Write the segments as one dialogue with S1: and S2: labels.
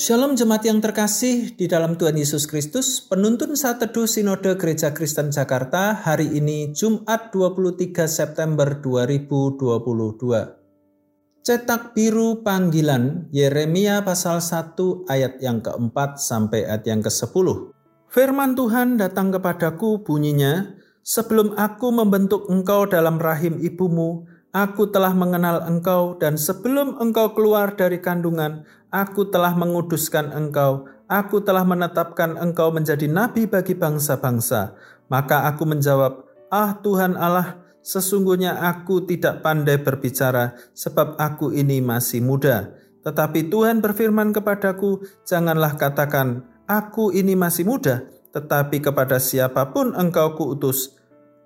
S1: Shalom jemaat yang terkasih di dalam Tuhan Yesus Kristus, penuntun saat teduh Sinode Gereja Kristen Jakarta hari ini Jumat 23 September 2022. Cetak biru panggilan Yeremia pasal 1 ayat yang keempat sampai ayat yang ke-10. Firman Tuhan datang kepadaku bunyinya, Sebelum aku membentuk engkau dalam rahim ibumu, Aku telah mengenal engkau, dan sebelum engkau keluar dari kandungan, aku telah menguduskan engkau. Aku telah menetapkan engkau menjadi nabi bagi bangsa-bangsa. Maka aku menjawab, "Ah Tuhan Allah, sesungguhnya aku tidak pandai berbicara, sebab aku ini masih muda." Tetapi Tuhan berfirman kepadaku, "Janganlah katakan, 'Aku ini masih muda,' tetapi kepada siapa pun engkau kuutus."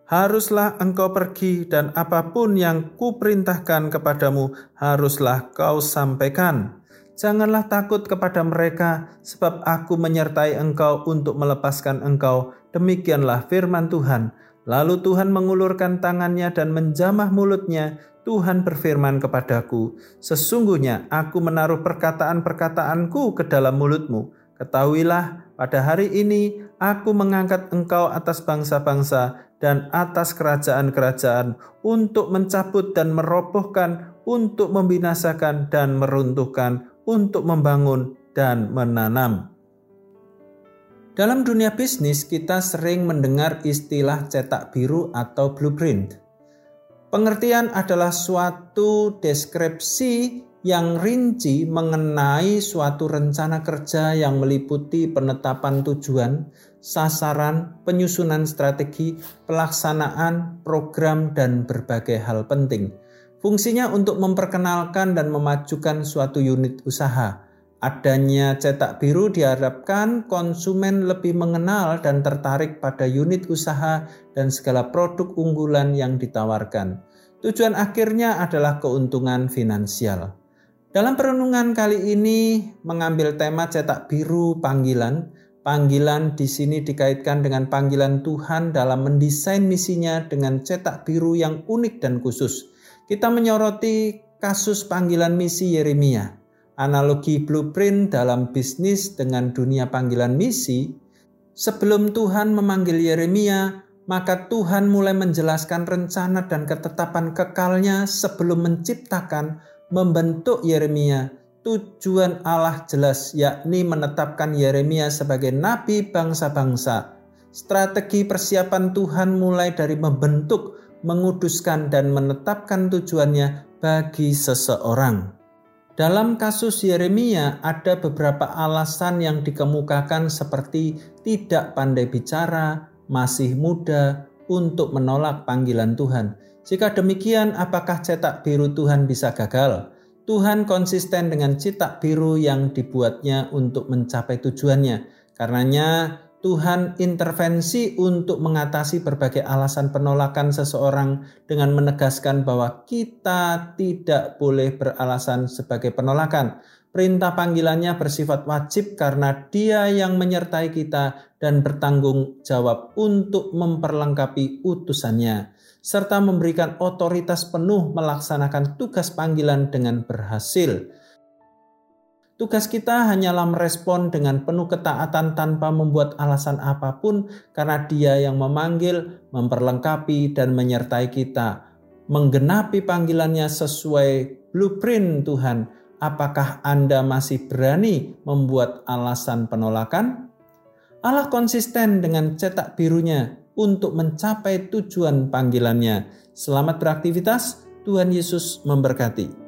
S1: Haruslah engkau pergi dan apa pun yang kuperintahkan kepadamu haruslah kau sampaikan. Janganlah takut kepada mereka, sebab aku menyertai engkau untuk melepaskan engkau. Demikianlah firman Tuhan. Lalu Tuhan mengulurkan tangannya dan menjamah mulutnya. Tuhan berfirman kepadaku, Sesungguhnya aku menaruh perkataan-perkataanku ke dalam mulutmu. Ketahuilah, pada hari ini aku mengangkat engkau atas bangsa-bangsa dan atas kerajaan-kerajaan untuk mencabut dan merobohkan, untuk membinasakan dan meruntuhkan, untuk membangun dan menanam. Dalam dunia bisnis, kita sering mendengar istilah cetak biru atau blueprint. Pengertian adalah suatu deskripsi yang rinci mengenai suatu rencana kerja yang meliputi penetapan tujuan, sasaran, penyusunan strategi, pelaksanaan program, dan berbagai hal penting. Fungsinya untuk memperkenalkan dan memajukan suatu unit usaha. Adanya cetak biru diharapkan konsumen lebih mengenal dan tertarik pada unit usaha dan segala produk unggulan yang ditawarkan. Tujuan akhirnya adalah keuntungan finansial. Dalam perenungan kali ini mengambil tema cetak biru panggilan, Panggilan di sini dikaitkan dengan panggilan Tuhan dalam mendesain misinya dengan cetak biru yang unik dan khusus. Kita menyoroti kasus panggilan misi Yeremia. Analogi blueprint dalam bisnis dengan dunia panggilan misi. Sebelum Tuhan memanggil Yeremia, maka Tuhan mulai menjelaskan rencana dan ketetapan kekalnya sebelum menciptakan, membentuk Yeremia tujuan Allah jelas yakni menetapkan Yeremia sebagai nabi bangsa-bangsa. Strategi persiapan Tuhan mulai dari membentuk, menguduskan dan menetapkan tujuannya bagi seseorang. Dalam kasus Yeremia ada beberapa alasan yang dikemukakan seperti tidak pandai bicara, masih muda, untuk menolak panggilan Tuhan. Jika demikian, apakah cetak biru Tuhan bisa gagal? Tuhan konsisten dengan cetak biru yang dibuatnya untuk mencapai tujuannya. Karenanya Tuhan intervensi untuk mengatasi berbagai alasan penolakan seseorang dengan menegaskan bahwa kita tidak boleh beralasan sebagai penolakan. Perintah panggilannya bersifat wajib karena Dia yang menyertai kita dan bertanggung jawab untuk memperlengkapi utusannya serta memberikan otoritas penuh melaksanakan tugas panggilan dengan berhasil. Tugas kita hanyalah merespon dengan penuh ketaatan tanpa membuat alasan apa pun karena dia yang memanggil, memperlengkapi, dan menyertai kita. Menggenapi panggilannya sesuai blueprint Tuhan. Apakah Anda masih berani membuat alasan penolakan? Allah konsisten dengan cetak birunya untuk mencapai tujuan panggilannya. Selamat beraktivitas, Tuhan Yesus memberkati.